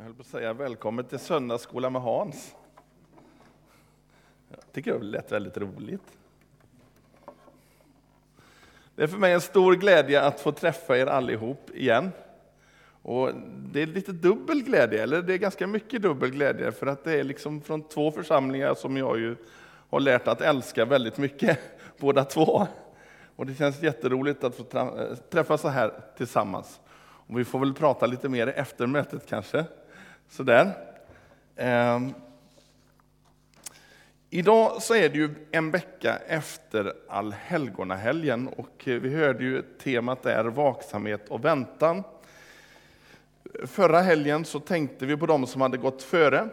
Jag höll på att säga välkommen till söndagsskola med Hans. Jag tycker det lät väldigt roligt. Det är för mig en stor glädje att få träffa er allihop igen. Och det är lite dubbel glädje, eller det är ganska mycket dubbel glädje, för att det är liksom från två församlingar som jag ju har lärt att älska väldigt mycket, båda två. Och det känns jätteroligt att få träffas så här tillsammans. Och vi får väl prata lite mer efter mötet kanske. Sådär. Eh, idag så är det ju en vecka efter allhelgonahelgen och eh, vi hörde ju temat är vaksamhet och väntan. Förra helgen så tänkte vi på de som hade gått före,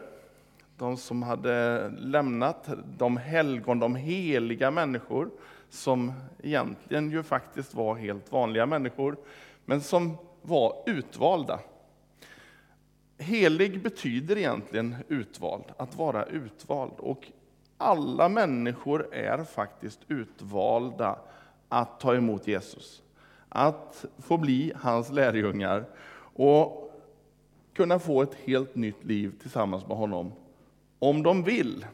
de som hade lämnat, de helgon, de heliga människor som egentligen ju faktiskt var helt vanliga människor, men som var utvalda. Helig betyder egentligen utvald, att vara utvald. Och alla människor är faktiskt utvalda att ta emot Jesus. Att få bli hans lärjungar och kunna få ett helt nytt liv tillsammans med honom. Om de vill.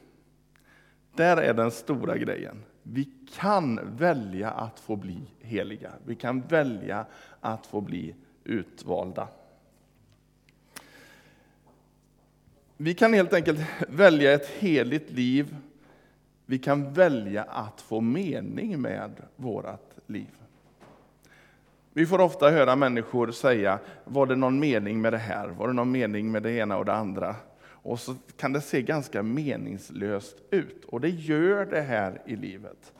Där är den stora grejen. Vi kan välja att få bli heliga. Vi kan välja att få bli utvalda. Vi kan helt enkelt välja ett heligt liv. Vi kan välja att få mening med vårt liv. Vi får ofta höra människor säga, var det någon mening med det här? Var det någon mening med det ena och det andra? Och så kan det se ganska meningslöst ut, och det gör det här i livet.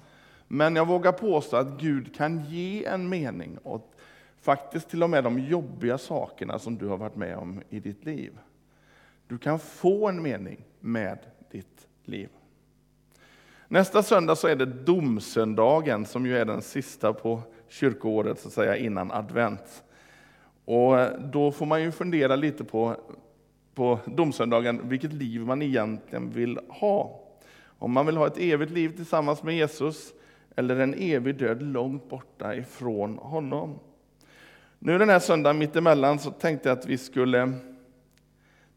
Men jag vågar påstå att Gud kan ge en mening åt faktiskt till och med de jobbiga sakerna som du har varit med om i ditt liv. Du kan få en mening med ditt liv. Nästa söndag så är det domsöndagen som ju är den sista på kyrkoåret, så att säga, innan advent. Och då får man ju fundera lite på, på domsöndagen, vilket liv man egentligen vill ha. Om man vill ha ett evigt liv tillsammans med Jesus, eller en evig död långt borta ifrån honom. Nu den här söndagen mittemellan så tänkte jag att vi skulle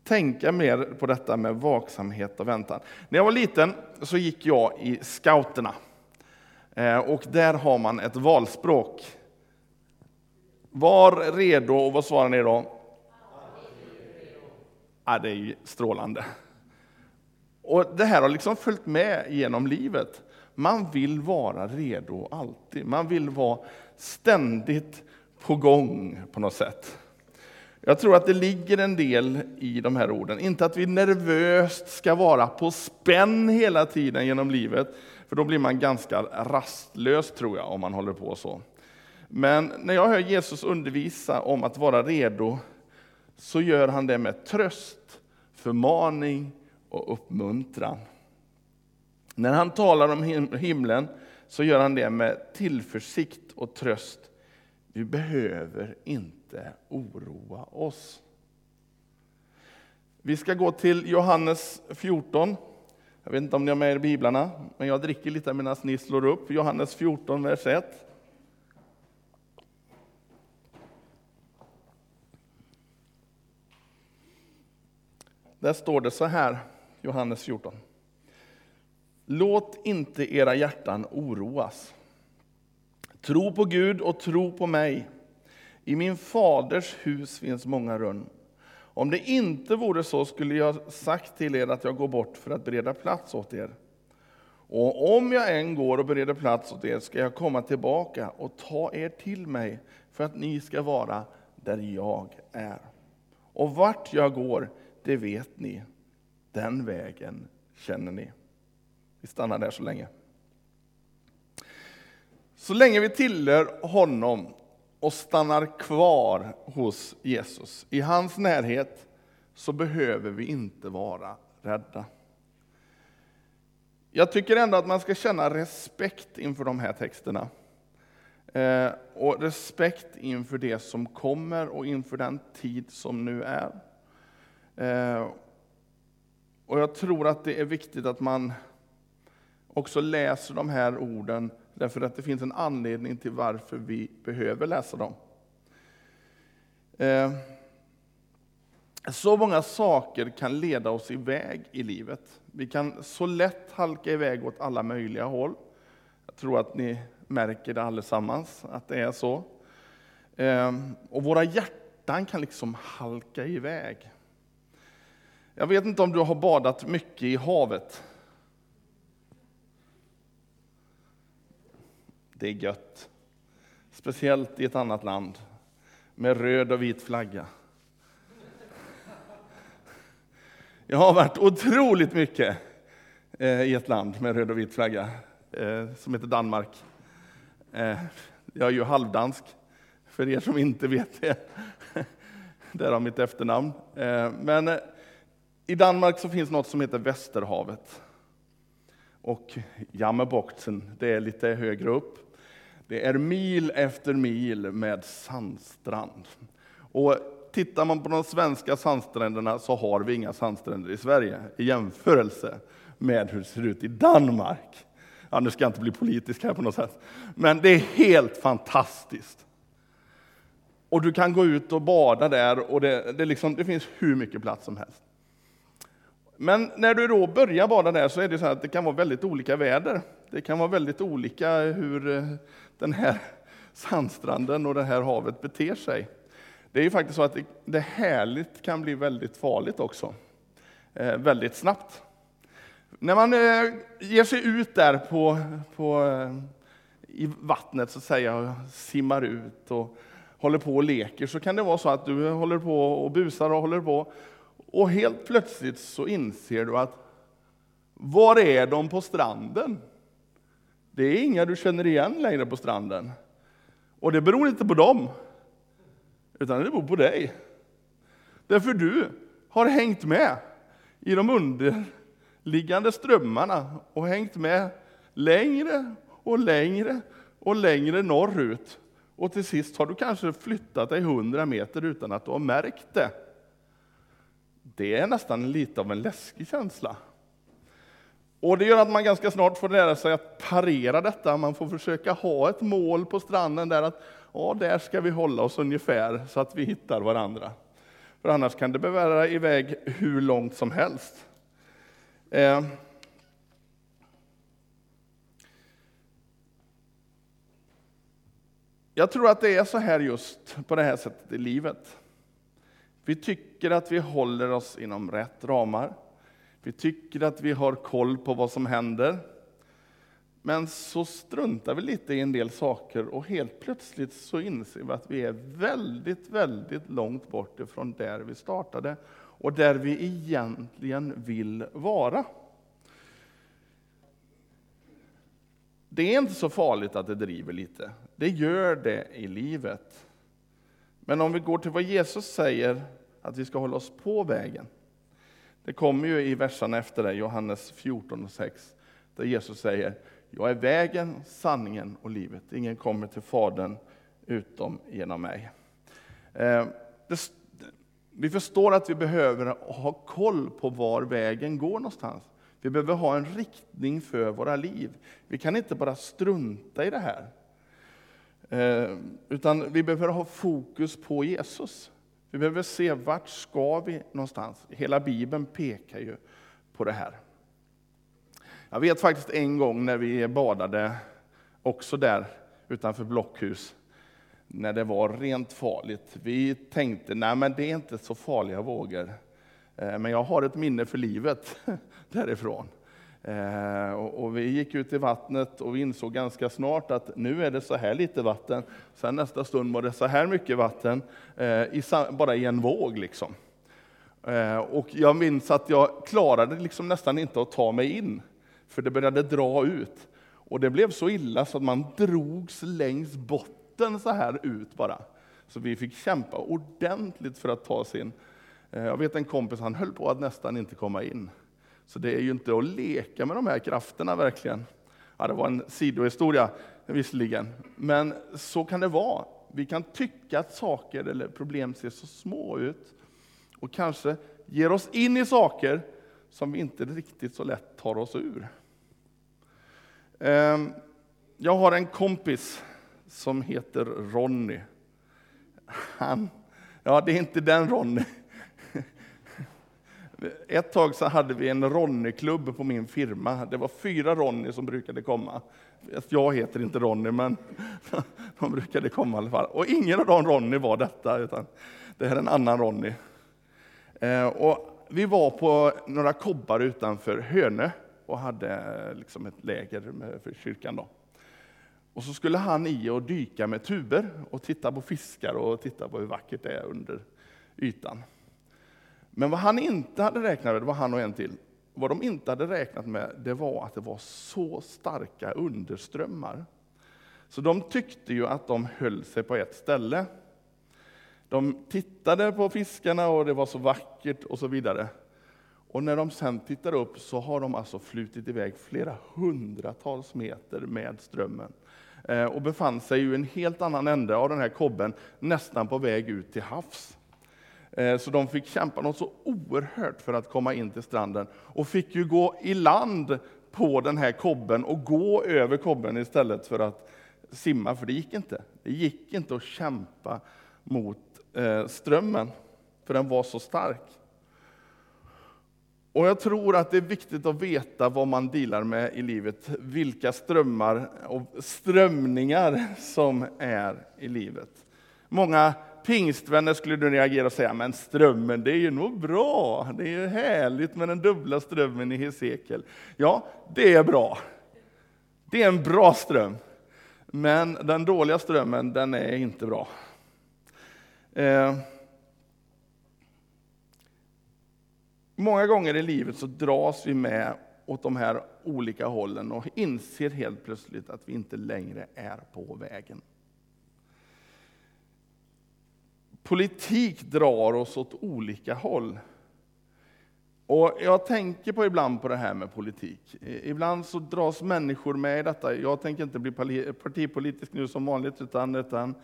tänka mer på detta med vaksamhet och väntan. När jag var liten så gick jag i scouterna. Eh, och där har man ett valspråk. Var redo, och vad svarar ni då? Ja, det är ju strålande. Och Det här har liksom följt med genom livet. Man vill vara redo alltid. Man vill vara ständigt på gång på något sätt. Jag tror att det ligger en del i de här orden. Inte att vi nervöst ska vara på spänn hela tiden genom livet, för då blir man ganska rastlös tror jag, om man håller på så. Men när jag hör Jesus undervisa om att vara redo, så gör han det med tröst, förmaning och uppmuntran. När han talar om himlen så gör han det med tillförsikt och tröst. Vi behöver inte oroa oss. Vi ska gå till Johannes 14. Jag vet inte om ni har med er biblarna, men jag dricker lite medan ni slår upp. Johannes 14, vers 1. Där står det så här, Johannes 14. Låt inte era hjärtan oroas. Tro på Gud och tro på mig. I min faders hus finns många rum. Om det inte vore så skulle jag sagt till er att jag går bort för att bereda plats åt er. Och om jag än går och bereder plats åt er ska jag komma tillbaka och ta er till mig för att ni ska vara där jag är. Och vart jag går, det vet ni. Den vägen känner ni. Vi stannar där så länge. Så länge vi tillhör honom och stannar kvar hos Jesus, i hans närhet, så behöver vi inte vara rädda. Jag tycker ändå att man ska känna respekt inför de här texterna. Eh, och respekt inför det som kommer och inför den tid som nu är. Eh, och jag tror att det är viktigt att man också läser de här orden Därför att det finns en anledning till varför vi behöver läsa dem. Eh, så många saker kan leda oss iväg i livet. Vi kan så lätt halka iväg åt alla möjliga håll. Jag tror att ni märker det allesammans, att det är så. Eh, och våra hjärtan kan liksom halka iväg. Jag vet inte om du har badat mycket i havet? Det är gött. Speciellt i ett annat land med röd och vit flagga. Jag har varit otroligt mycket eh, i ett land med röd och vit flagga eh, som heter Danmark. Eh, jag är ju halvdansk, för er som inte vet det. Därav mitt efternamn. Men i Danmark så finns något som heter Västerhavet. Och Jammerboxen, det är lite högre upp. Det är mil efter mil med sandstrand. Och tittar man på de svenska sandstränderna så har vi inga sandstränder i Sverige i jämförelse med hur det ser ut i Danmark. Ja, nu ska jag inte bli politisk här på något sätt, men det är helt fantastiskt. Och du kan gå ut och bada där och det, det, liksom, det finns hur mycket plats som helst. Men när du då börjar bada där så är det så att det kan vara väldigt olika väder. Det kan vara väldigt olika hur eh, den här sandstranden och det här havet beter sig. Det är ju faktiskt så att det härligt kan bli väldigt farligt också, eh, väldigt snabbt. När man eh, ger sig ut där på, på, eh, i vattnet så att säga, och simmar ut och håller på och leker, så kan det vara så att du håller på och busar och håller på, och helt plötsligt så inser du att var är de på stranden? Det är inga du känner igen längre på stranden. Och det beror inte på dem, utan det beror på dig. Därför du har hängt med i de underliggande strömmarna och hängt med längre och längre och längre norrut. Och till sist har du kanske flyttat dig hundra meter utan att du har märkt det. Det är nästan lite av en läskig känsla. Och det gör att man ganska snart får lära sig att parera detta. Man får försöka ha ett mål på stranden där att ja, där ska vi hålla oss ungefär så att vi hittar varandra. För annars kan det bära iväg hur långt som helst. Eh. Jag tror att det är så här just på det här sättet i livet. Vi tycker att vi håller oss inom rätt ramar. Vi tycker att vi har koll på vad som händer. Men så struntar vi lite i en del saker och helt plötsligt så inser vi att vi är väldigt, väldigt långt bort ifrån där vi startade och där vi egentligen vill vara. Det är inte så farligt att det driver lite. Det gör det i livet. Men om vi går till vad Jesus säger, att vi ska hålla oss på vägen. Det kommer ju i verserna efter det, Johannes 14 och 6, där Jesus säger jag är vägen, sanningen och livet. Ingen kommer till Fadern utom genom mig. Eh, det, vi förstår att vi behöver ha koll på var vägen går någonstans. Vi behöver ha en riktning för våra liv. Vi kan inte bara strunta i det här. Eh, utan vi behöver ha fokus på Jesus. Vi behöver se vart ska vi någonstans. Hela Bibeln pekar ju på det här. Jag vet faktiskt en gång när vi badade, också där utanför Blockhus, när det var rent farligt. Vi tänkte, nej men det är inte så farliga vågor. Eh, men jag har ett minne för livet därifrån. Eh, och vi gick ut i vattnet och vi insåg ganska snart att nu är det så här lite vatten. Sen nästa stund var det så här mycket vatten, eh, bara i en våg. Liksom. Eh, och jag minns att jag klarade liksom nästan inte att ta mig in för det började dra ut. Och det blev så illa så att man drogs längs botten så här ut bara. Så vi fick kämpa ordentligt för att ta oss in. Eh, jag vet en kompis, han höll på att nästan inte komma in. Så det är ju inte att leka med de här krafterna verkligen. Ja, det var en sidohistoria visserligen, men så kan det vara. Vi kan tycka att saker eller problem ser så små ut och kanske ger oss in i saker som vi inte riktigt så lätt tar oss ur. Ehm, jag har en kompis som heter Ronny. Han, ja, det är inte den Ronny. Ett tag så hade vi en Ronny-klubb på min firma. Det var fyra Ronny som brukade komma. Jag heter inte Ronny, men de brukade komma i alla fall. Och ingen av dem Ronny var detta, utan det här är en annan Ronny. Eh, och vi var på några kobbar utanför Hönö och hade eh, liksom ett läger för kyrkan. Då. Och så skulle han i och dyka med tuber och titta på fiskar och titta på hur vackert det är under ytan. Men vad han inte hade räknat med, det var han och en till, vad de inte hade räknat med, det var att det var så starka underströmmar. Så de tyckte ju att de höll sig på ett ställe. De tittade på fiskarna och det var så vackert och så vidare. Och när de sen tittar upp så har de alltså flutit iväg flera hundratals meter med strömmen eh, och befann sig i en helt annan ände av den här kobben, nästan på väg ut till havs. Eh, så de fick kämpa något så oerhört för att komma in till stranden och fick ju gå i land på den här kobben och gå över kobben istället för att simma, för det gick inte. Det gick inte att kämpa mot eh, strömmen, för den var så stark. Och jag tror att det är viktigt att veta vad man dealar med i livet, vilka strömmar och strömningar som är i livet. Många pingstvänner skulle du reagera och säga, men strömmen, det är ju nog bra. Det är ju härligt med den dubbla strömmen i Hesekiel. Ja, det är bra. Det är en bra ström. Men den dåliga strömmen, den är inte bra. Eh. Många gånger i livet så dras vi med åt de här olika hållen och inser helt plötsligt att vi inte längre är på vägen. Politik drar oss åt olika håll. Och Jag tänker på ibland på det här med politik. Ibland så dras människor med i detta. Jag tänker inte bli partipolitisk nu som vanligt, utan, utan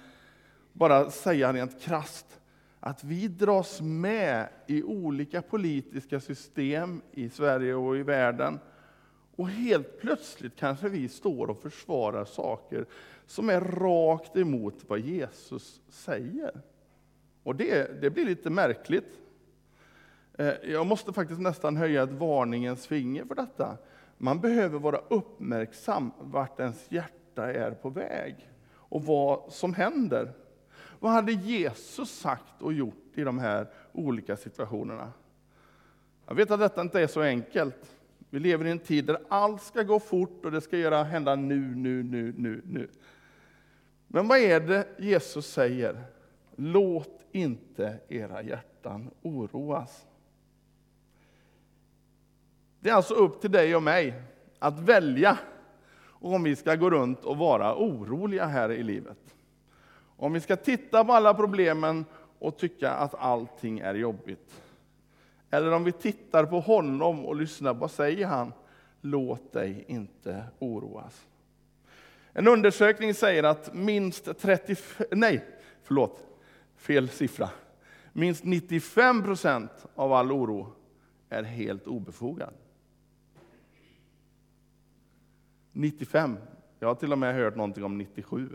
bara säga rent krast att vi dras med i olika politiska system i Sverige och i världen. Och helt plötsligt kanske vi står och försvarar saker som är rakt emot vad Jesus säger. Och det, det blir lite märkligt. Eh, jag måste faktiskt nästan höja ett varningens finger för detta. Man behöver vara uppmärksam vart ens hjärta är på väg och vad som händer. Vad hade Jesus sagt och gjort i de här olika situationerna? Jag vet att detta inte är så enkelt. Vi lever i en tid där allt ska gå fort och det ska göra hända nu, nu, nu, nu, nu. Men vad är det Jesus säger? Låt inte era hjärtan oroas. Det är alltså upp till dig och mig att välja om vi ska gå runt och vara oroliga här i livet. Om vi ska titta på alla problemen och tycka att allting är jobbigt. Eller om vi tittar på honom och lyssnar, vad säger han? Låt dig inte oroas. En undersökning säger att minst 30, nej, förlåt, fel siffra. Minst 95 procent av all oro är helt obefogad. 95. Jag har till och med hört någonting om 97.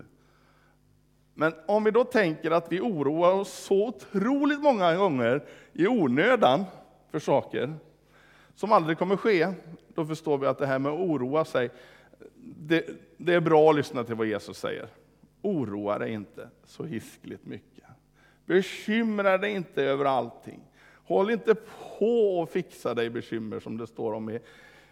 Men om vi då tänker att vi oroar oss så otroligt många gånger i onödan för saker som aldrig kommer ske, då förstår vi att det här med att oroa sig, det, det är bra att lyssna till vad Jesus säger. Oroa dig inte så hiskligt mycket. Bekymra dig inte över allting. Håll inte på och fixa dig bekymmer som det står om i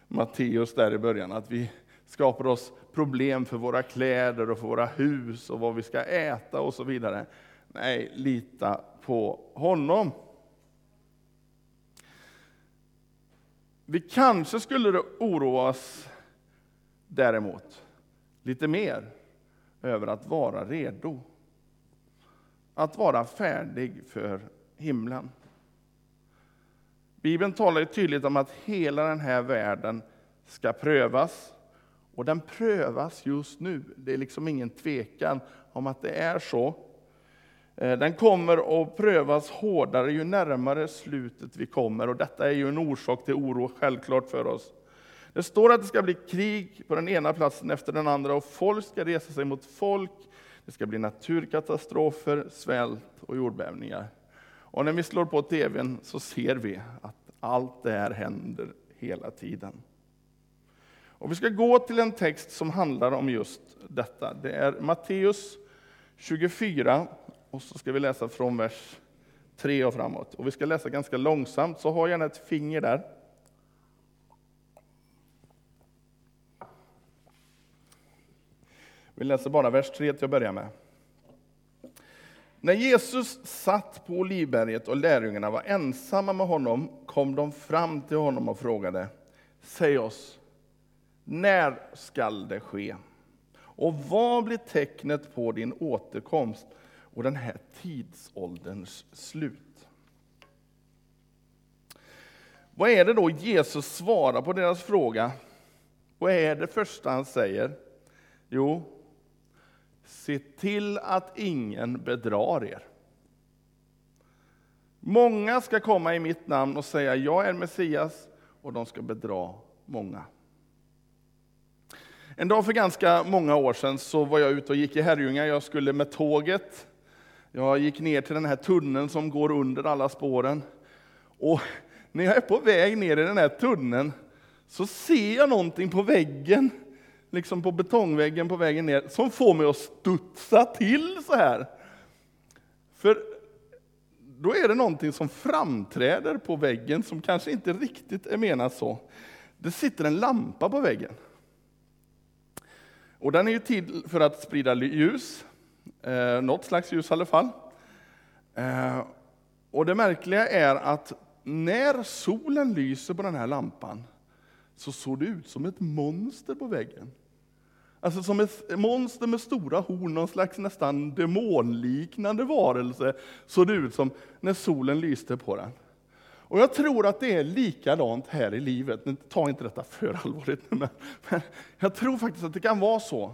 Matteus där i början, att vi skapar oss problem för våra kläder och för våra hus och vad vi ska äta och så vidare. Nej, lita på honom. Vi kanske skulle oroa oss däremot lite mer över att vara redo att vara färdig för himlen. Bibeln talar tydligt om att hela den här världen ska prövas. Och den prövas just nu. Det är liksom ingen tvekan om att det är så. Eh, den kommer att prövas hårdare ju närmare slutet vi kommer. Och detta är ju en orsak till oro, självklart för oss. Det står att det ska bli krig på den ena platsen efter den andra och folk ska resa sig mot folk det ska bli naturkatastrofer, svält och jordbävningar. Och när vi slår på tvn så ser vi att Allt det här händer hela tiden. Och vi ska gå till en text som handlar om just detta. Det är Matteus 24, och så ska vi läsa från vers 3 och framåt. Och vi ska läsa ganska långsamt, så ha gärna ett finger där. Vi läser bara vers 3 till att börja med. När Jesus satt på Olivberget och lärjungarna var ensamma med honom kom de fram till honom och frågade, säg oss, när skall det ske? Och vad blir tecknet på din återkomst och den här tidsålderns slut? Vad är det då Jesus svarar på deras fråga? Vad är det första han säger? Jo, se till att ingen bedrar er. Många ska komma i mitt namn och säga jag är Messias och de ska bedra många. En dag för ganska många år sedan så var jag ute och gick i Herrljunga. Jag skulle med tåget. Jag gick ner till den här tunneln som går under alla spåren. Och när jag är på väg ner i den här tunneln så ser jag någonting på väggen, liksom på betongväggen på vägen ner, som får mig att studsa till så här. För då är det någonting som framträder på väggen som kanske inte riktigt är menat så. Det sitter en lampa på väggen. Och den är ju till för att sprida ljus, eh, något slags ljus i alla fall. Eh, och det märkliga är att när solen lyser på den här lampan så såg det ut som ett monster på väggen. Alltså som ett monster med stora horn, någon slags nästan demonliknande varelse, såg det ut som när solen lyste på den. Och jag tror att det är likadant här i livet. Ta inte detta för allvarligt, men, men jag tror faktiskt att det kan vara så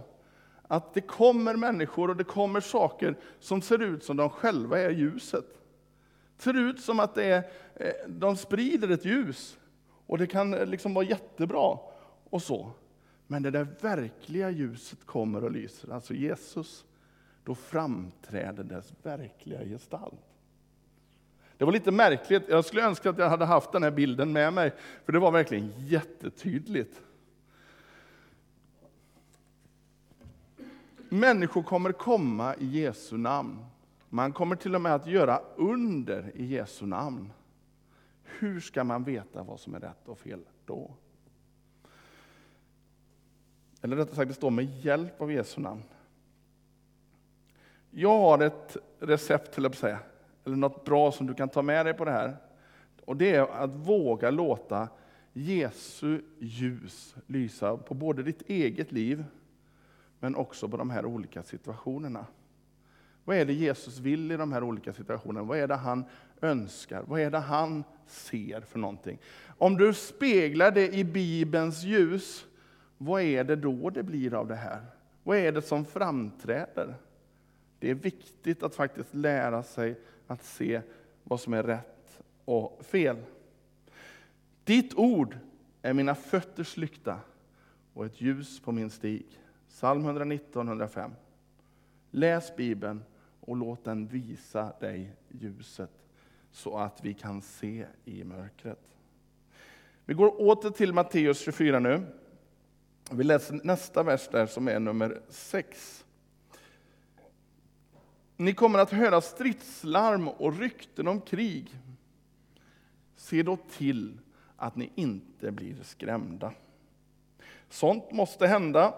att det kommer människor och det kommer saker som ser ut som de själva är ljuset. Det ser ut som att det är, eh, de sprider ett ljus och det kan eh, liksom vara jättebra och så. Men när det verkliga ljuset kommer och lyser, alltså Jesus, då framträder dess verkliga gestalt. Det var lite märkligt. Jag skulle önska att jag hade haft den här bilden med mig, för det var verkligen jättetydligt. Människor kommer komma i Jesu namn. Man kommer till och med att göra under i Jesu namn. Hur ska man veta vad som är rätt och fel då? Eller rättare sagt, det står med hjälp av Jesu namn. Jag har ett recept, till att säga, eller något bra som du kan ta med dig på det här. Och det är att våga låta Jesu ljus lysa på både ditt eget liv, men också på de här olika situationerna. Vad är det Jesus vill i de här olika situationerna? Vad är det han önskar? Vad är det han ser för någonting? Om du speglar det i Bibelns ljus, vad är det då det blir av det här? Vad är det som framträder? Det är viktigt att faktiskt lära sig att se vad som är rätt och fel. Ditt ord är mina fötters lykta och ett ljus på min stig. Psalm 119, 105. Läs Bibeln och låt den visa dig ljuset så att vi kan se i mörkret. Vi går åter till Matteus 24 nu. Vi läser nästa vers där som är nummer 6. Ni kommer att höra stridslarm och rykten om krig. Se då till att ni inte blir skrämda. Sånt måste hända,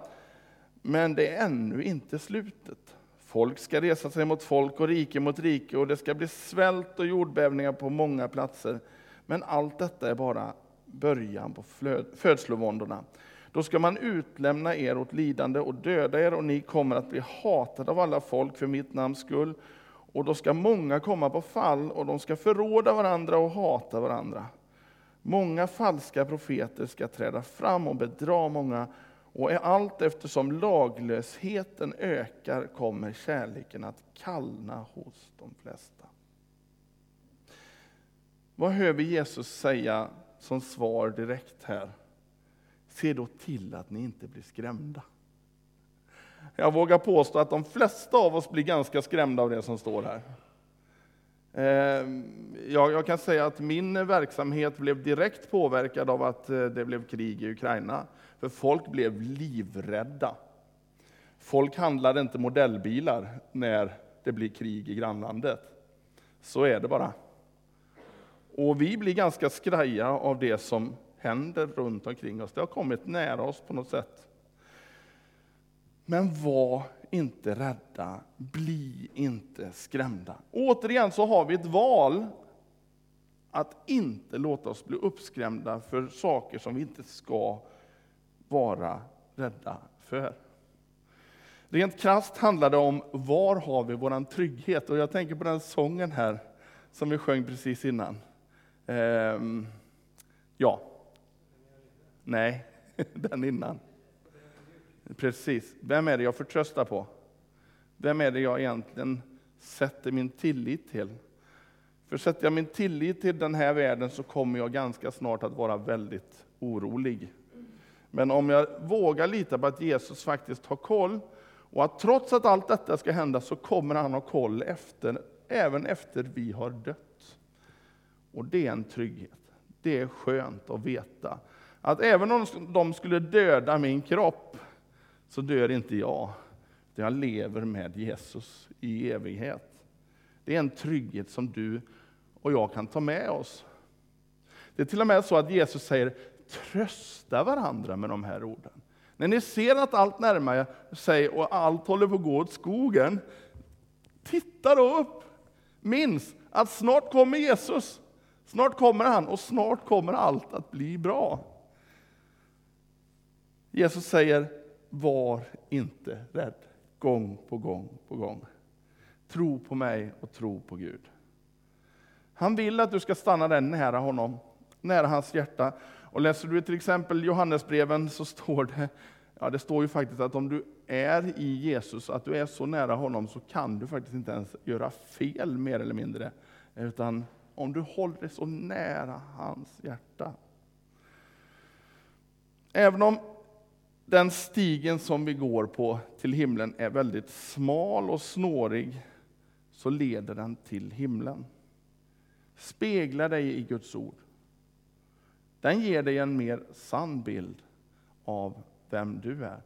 men det är ännu inte slutet. Folk ska resa sig mot folk och rike mot rike och det ska bli svält och jordbävningar på många platser. Men allt detta är bara början på födslovåndorna. Då ska man utlämna er åt lidande och döda er, och ni kommer att bli hatade av alla folk för mitt namns skull. Och då ska många komma på fall, och de ska förråda varandra och hata varandra. Många falska profeter ska träda fram och bedra många, och allt eftersom laglösheten ökar kommer kärleken att kallna hos de flesta. Vad hör vi Jesus säga som svar direkt här? Se då till att ni inte blir skrämda. Jag vågar påstå att de flesta av oss blir ganska skrämda av det som står här. Ehm, jag, kan säga att min verksamhet blev direkt påverkad av att eh, det blev krig i Ukraina. För folk blev livrädda. Folk handlade inte modellbilar när det blir krig i grannlandet. Så är det bara. Och vi blir ganska skraja av det som händer runt omkring oss. Det har kommit nära oss på något sätt. Men var inte rädda, bli inte skrämda. Återigen så har vi ett val att inte låta oss bli uppskrämda för saker som vi inte ska vara rädda för. Rent krasst handlar det om var har vi vår trygghet? Och jag tänker på den sången här som vi sjöng precis innan. Ehm, ja. Nej, den innan. Precis. Vem är det jag förtröstar på? Vem är det jag egentligen sätter min tillit till? För sätter jag min tillit till den här världen så kommer jag ganska snart att vara väldigt orolig. Men om jag vågar lita på att Jesus faktiskt har koll, och att trots att allt detta ska hända så kommer han ha koll efter, även efter vi har dött. Och det är en trygghet. Det är skönt att veta att även om de skulle döda min kropp, så dör inte jag. Jag lever med Jesus i evighet. Det är en trygghet som du och jag kan ta med oss. Det är till och med så att Jesus säger, trösta varandra med de här orden. När ni ser att allt närmar sig och allt håller på att gå åt skogen, titta då upp. Minns att snart kommer Jesus. Snart kommer han och snart kommer allt att bli bra. Jesus säger, var inte rädd. Gång på gång på gång. Tro på mig och tro på Gud. Han vill att du ska stanna där nära honom, nära hans hjärta. Och läser du till exempel Johannesbreven så står det, ja det står ju faktiskt att om du är i Jesus, att du är så nära honom så kan du faktiskt inte ens göra fel mer eller mindre. Utan om du håller dig så nära hans hjärta. Även om den stigen som vi går på till himlen är väldigt smal och snårig, så leder den till himlen. Spegla dig i Guds ord. Den ger dig en mer sann bild av vem du är.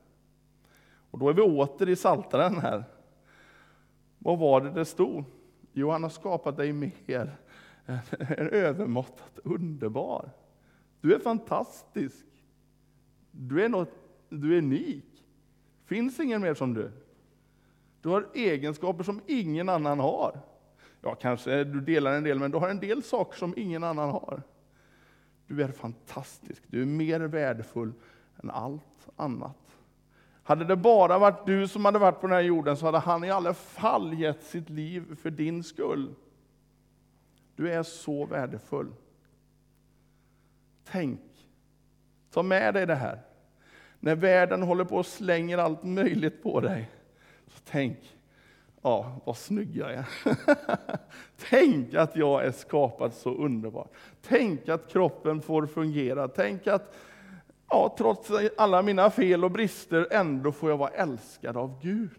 Och då är vi åter i Saltaren här. Vad var det det stod? Jo, han har skapat dig mer än övermåttat underbar. Du är fantastisk. Du är, något, du är unik. finns ingen mer som du. Du har egenskaper som ingen annan har. Ja, kanske du delar en del, men du har en del saker som ingen annan har. Du är fantastisk, du är mer värdefull än allt annat. Hade det bara varit du som hade varit på den här jorden så hade han i alla fall gett sitt liv för din skull. Du är så värdefull. Tänk, ta med dig det här. När världen håller på och slänger allt möjligt på dig, så tänk, Ja, vad snygg jag är. Tänk att jag är skapad så underbart. Tänk att kroppen får fungera. Tänk att ja, trots alla mina fel och brister ändå får jag vara älskad av Gud.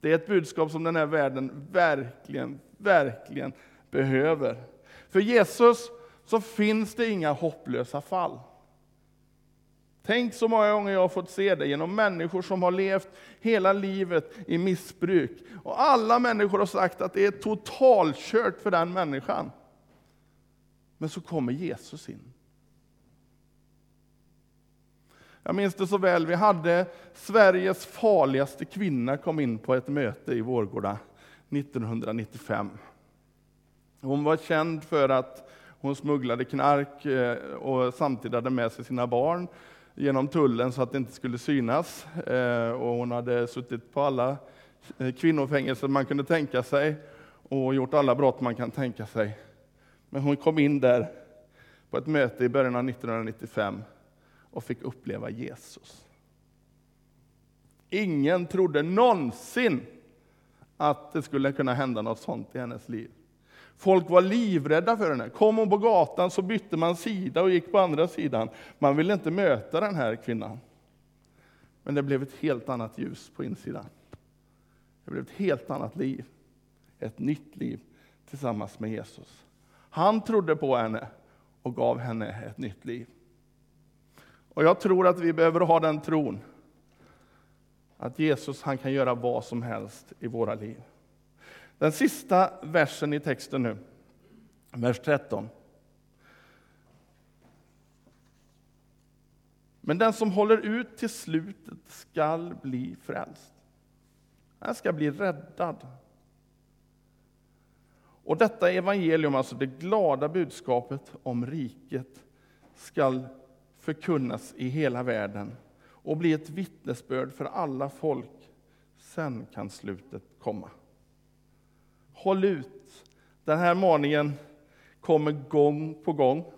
Det är ett budskap som den här världen verkligen, verkligen behöver. För Jesus så finns det inga hopplösa fall. Tänk så många gånger jag har fått se det genom människor som har levt hela livet i missbruk. Och alla människor har sagt att det är totalkört för den människan. Men så kommer Jesus in. Jag minns det så väl, vi hade Sveriges farligaste kvinna kom in på ett möte i Vårgårda 1995. Hon var känd för att hon smugglade knark eh, och samtidigt hade med sig sina barn genom tullen så att det inte skulle synas. Eh, och hon hade suttit på alla eh, kvinnofängelser man kunde tänka sig och gjort alla brott man kan tänka sig. Men hon kom in där på ett möte i början av 1995 och fick uppleva Jesus. Ingen trodde någonsin att det skulle kunna hända något sånt i hennes liv. Folk var livrädda för henne. Kom hon på gatan så bytte man sida och gick på andra sidan. Man ville inte möta den här kvinnan. Men det blev ett helt annat ljus på insidan. Det blev ett helt annat liv. Ett nytt liv tillsammans med Jesus. Han trodde på henne och gav henne ett nytt liv. Och jag tror att vi behöver ha den tron att Jesus han kan göra vad som helst i våra liv. Den sista versen i texten nu, vers 13. Men den som håller ut till slutet skall bli frälst. Han ska bli räddad. Och detta evangelium, alltså det glada budskapet om riket, skall förkunnas i hela världen och bli ett vittnesbörd för alla folk. Sen kan slutet komma. Håll ut! Den här maningen kommer gång på gång.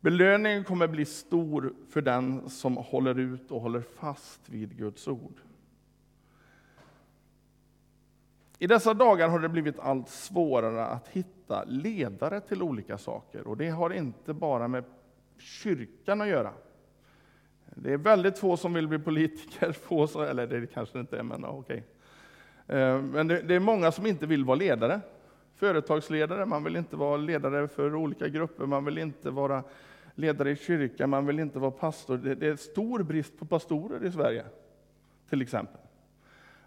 Belöningen kommer bli stor för den som håller ut och håller fast vid Guds ord. I dessa dagar har det blivit allt svårare att hitta ledare till olika saker. Och det har inte bara med kyrkan att göra. Det är väldigt få som vill bli politiker, få så, eller det kanske inte är, men okej. Eh, men det, är många som inte vill vara ledare. Företagsledare, man vill inte vara ledare för olika grupper, man vill inte vara ledare i kyrkan, man vill inte vara pastor. Det, är stor brist på pastorer i Sverige, till exempel.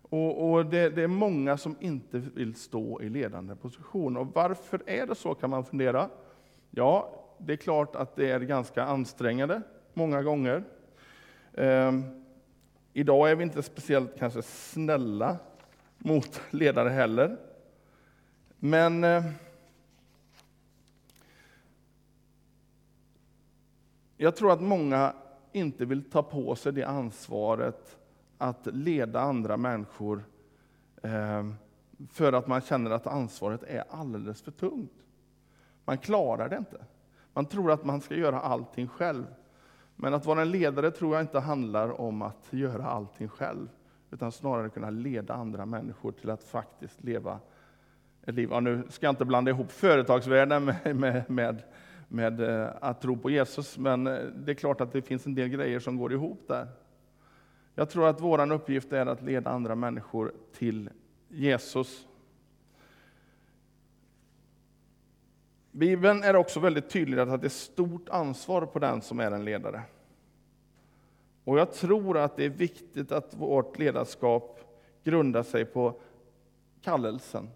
Och, och det, det, är många som inte vill stå i ledande position. Och varför är det så kan man fundera. Ja, det är klart att det är ganska ansträngande många gånger. Ehm, idag är vi inte speciellt kanske snälla mot ledare heller. Men eh, jag tror att många inte vill ta på sig det ansvaret att leda andra människor eh, för att man känner att ansvaret är alldeles för tungt. Man klarar det inte. Man tror att man ska göra allting själv. Men att vara en ledare tror jag inte handlar om att göra allting själv, utan snarare kunna leda andra människor till att faktiskt leva ett liv. Ja, nu ska jag inte blanda ihop företagsvärlden med, med, med, med eh, att tro på Jesus, men eh, det är klart att det finns en del grejer som går ihop där. Jag tror att vår uppgift är att leda andra människor till Jesus. Bibeln är också väldigt tydlig att det är stort ansvar på den som är en ledare. Och jag tror att det är viktigt att vårt ledarskap grundar sig på kallelsen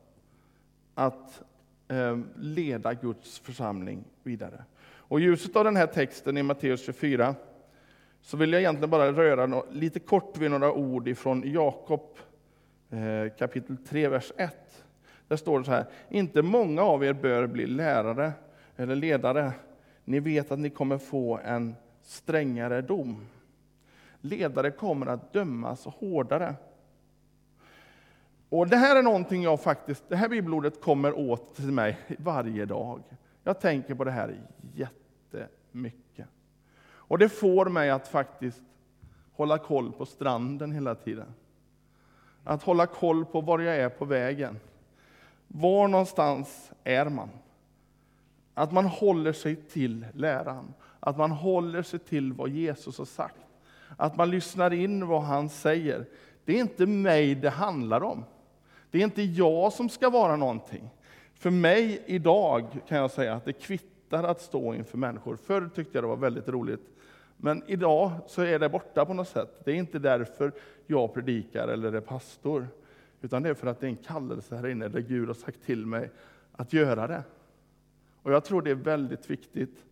att eh, leda Guds församling vidare. Och i ljuset av den här texten i Matteus 24 så vill jag egentligen bara röra lite kort vid några ord ifrån Jakob eh, kapitel 3, vers 1. Där står det så här, inte många av er bör bli lärare eller ledare. Ni vet att ni kommer få en strängare dom. Ledare kommer att dömas hårdare. Och Det här är någonting jag faktiskt, det här bibelordet kommer åt till mig varje dag. Jag tänker på det här jättemycket. Och det får mig att faktiskt hålla koll på stranden hela tiden. Att hålla koll på var jag är på vägen. Var någonstans är man? Att man håller sig till läran. Att man håller sig till vad Jesus har sagt. Att man lyssnar in vad han säger. Det är inte mig det handlar om. Det är inte jag som ska vara någonting. För mig idag kan jag säga att det kvittar att stå inför människor. Förr tyckte jag det var väldigt roligt. Men idag så är det borta på något sätt. Det är inte därför jag predikar eller är pastor. Utan det är för att det är en kallelse här inne där Gud har sagt till mig att göra det. Och jag tror det är väldigt viktigt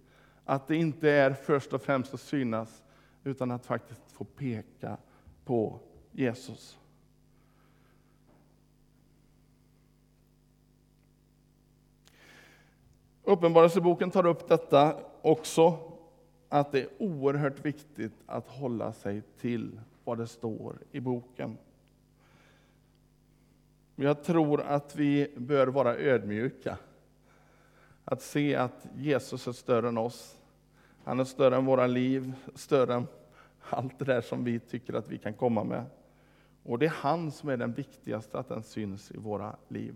att det inte är först och främst att synas, utan att faktiskt få peka på Jesus. Uppenbarelseboken tar upp detta också, att det är oerhört viktigt att hålla sig till vad det står i boken. Jag tror att vi bör vara ödmjuka. Att se att Jesus är större än oss. Han är större än våra liv, större än allt det där som vi tycker att vi kan komma med. Och det är han som är den viktigaste, att den syns i våra liv.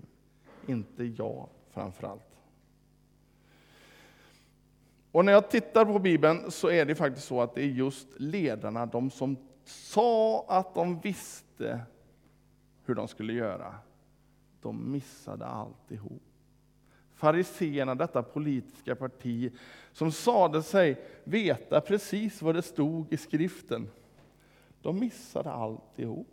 Inte jag framför allt. Och när jag tittar på Bibeln så är det faktiskt så att det är just ledarna, de som sa att de visste hur de skulle göra, de missade alltihop fariseerna, detta politiska parti, som sade sig veta precis vad det stod i skriften, de missade alltihop.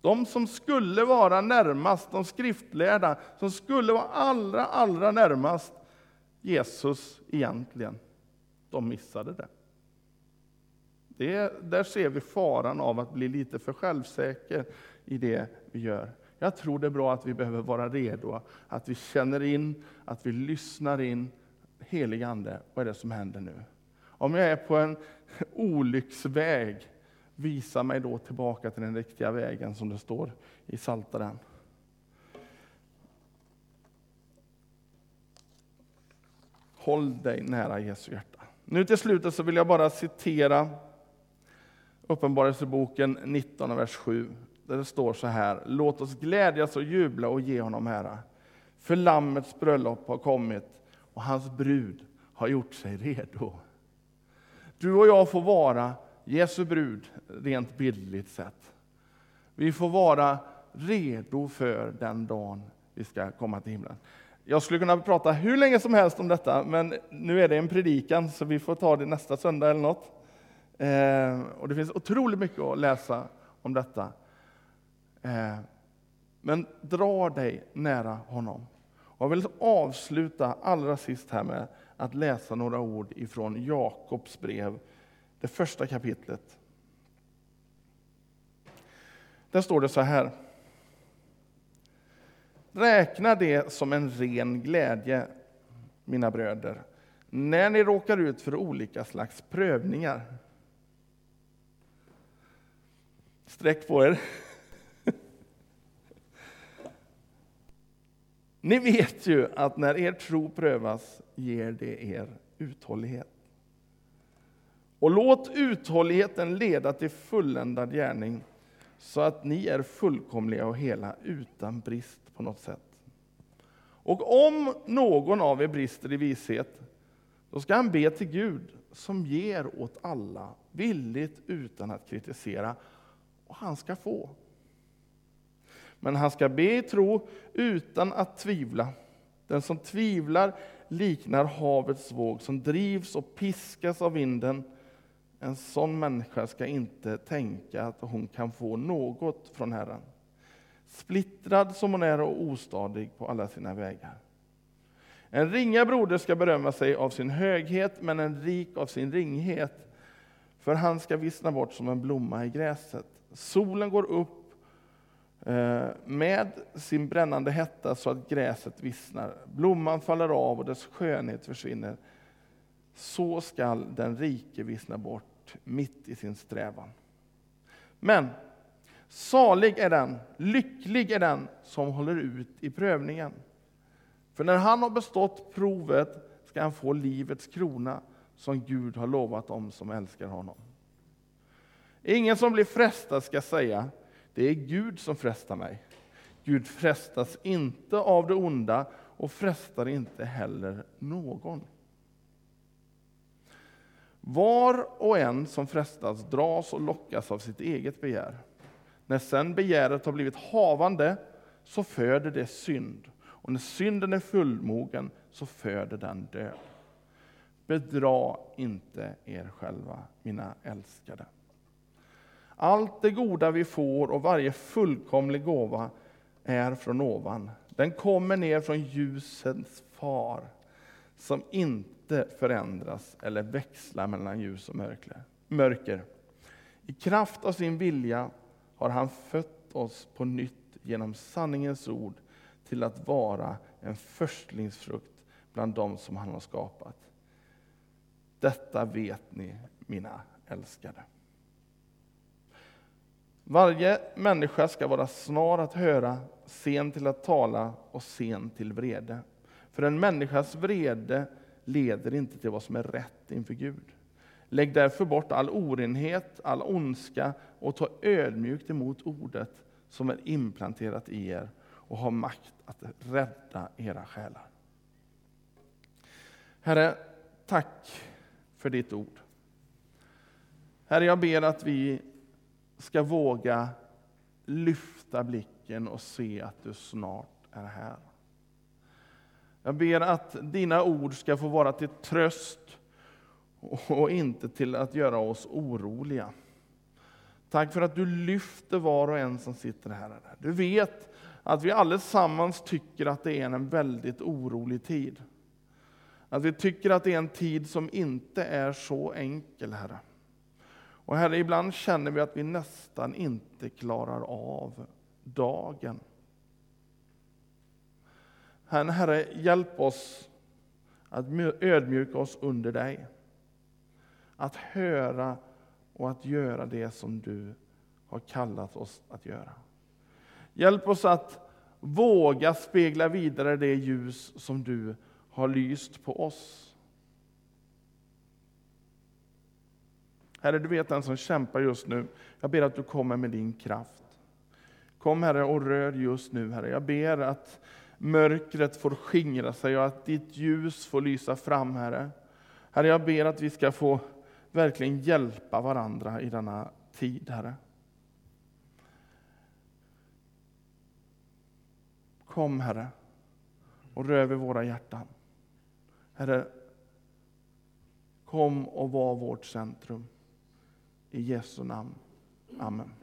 De som skulle vara närmast, de skriftlärda, som skulle vara allra, allra närmast Jesus egentligen, de missade det. det. Där ser vi faran av att bli lite för självsäker i det vi gör. Jag tror det är bra att vi behöver vara redo, att vi känner in, att vi lyssnar in. Helig Ande, vad är det som händer nu? Om jag är på en olycksväg, visa mig då tillbaka till den riktiga vägen som det står i Psaltaren. Håll dig nära Jesu hjärta. Nu till slutet så vill jag bara citera Uppenbarelseboken 19, vers 7 där det står så här. Låt oss glädjas och jubla och ge honom ära. För Lammets bröllop har kommit och hans brud har gjort sig redo. Du och jag får vara Jesu brud, rent bildligt sett. Vi får vara redo för den dagen vi ska komma till himlen. Jag skulle kunna prata hur länge som helst om detta, men nu är det en predikan, så vi får ta det nästa söndag eller något. Eh, och det finns otroligt mycket att läsa om detta. Eh, men dra dig nära honom. Och jag vill avsluta allra sist här med att läsa några ord ifrån Jakobs brev, det första kapitlet. Där står det så här. Räkna det som en ren glädje, mina bröder, när ni råkar ut för olika slags prövningar. Sträck på er. Ni vet ju att när er tro prövas ger det er uthållighet. Och låt uthålligheten leda till fulländad gärning så att ni är fullkomliga och hela utan brist på något sätt. Och om någon av er brister i vishet, då ska han be till Gud som ger åt alla villigt utan att kritisera, och han ska få. Men han ska be i tro utan att tvivla. Den som tvivlar liknar havets våg som drivs och piskas av vinden. En sån människa ska inte tänka att hon kan få något från Herren. Splittrad som hon är och ostadig på alla sina vägar. En ringa broder ska berömma sig av sin höghet, men en rik av sin ringhet. För han ska vissna bort som en blomma i gräset. Solen går upp Eh, med sin brännande hetta så att gräset vissnar. Blomman faller av och dess skönhet försvinner. Så skall den rike vissna bort mitt i sin strävan. Men salig är den, lycklig är den som håller ut i prövningen. För när han har bestått provet ska han få livets krona som Gud har lovat dem som älskar honom. Ingen som blir frestad ska säga det är Gud som frestar mig. Gud frestas inte av det onda och frestar inte heller någon. Var och en som frestas dras och lockas av sitt eget begär. När sen begäret har blivit havande så föder det synd, och när synden är fullmogen så föder den död. Bedra inte er själva, mina älskade. Allt det goda vi får och varje fullkomlig gåva är från ovan. Den kommer ner från ljusets far, som inte förändras eller växlar mellan ljus och mörker. I kraft av sin vilja har han fött oss på nytt genom sanningens ord till att vara en förstlingsfrukt bland dem som han har skapat. Detta vet ni, mina älskade. Varje människa ska vara snar att höra, sen till att tala och sen till vrede. För en människas vrede leder inte till vad som är rätt inför Gud. Lägg därför bort all orenhet, all ondska och ta ödmjukt emot ordet som är implanterat i er och har makt att rädda era själar. Herre, tack för ditt ord. Herre, jag ber att vi ska våga lyfta blicken och se att du snart är här. Jag ber att dina ord ska få vara till tröst och inte till att göra oss oroliga. Tack för att du lyfter var och en som sitter här. Du vet att vi allesammans tycker att det är en väldigt orolig tid. Att vi tycker att det är en tid som inte är så enkel, Herre. Och Herre, ibland känner vi att vi nästan inte klarar av dagen. Herre, hjälp oss att ödmjuka oss under dig. Att höra och att göra det som du har kallat oss att göra. Hjälp oss att våga spegla vidare det ljus som du har lyst på oss. Herre, du vet den som kämpar just nu. Jag ber att du kommer med din kraft. Kom Herre och rör just nu Herre. Jag ber att mörkret får skingra sig och att ditt ljus får lysa fram Herre. Herre, jag ber att vi ska få verkligen hjälpa varandra i denna tid Herre. Kom Herre och rör vid våra hjärtan. Herre, kom och var vårt centrum. I Jesu namn. Amen.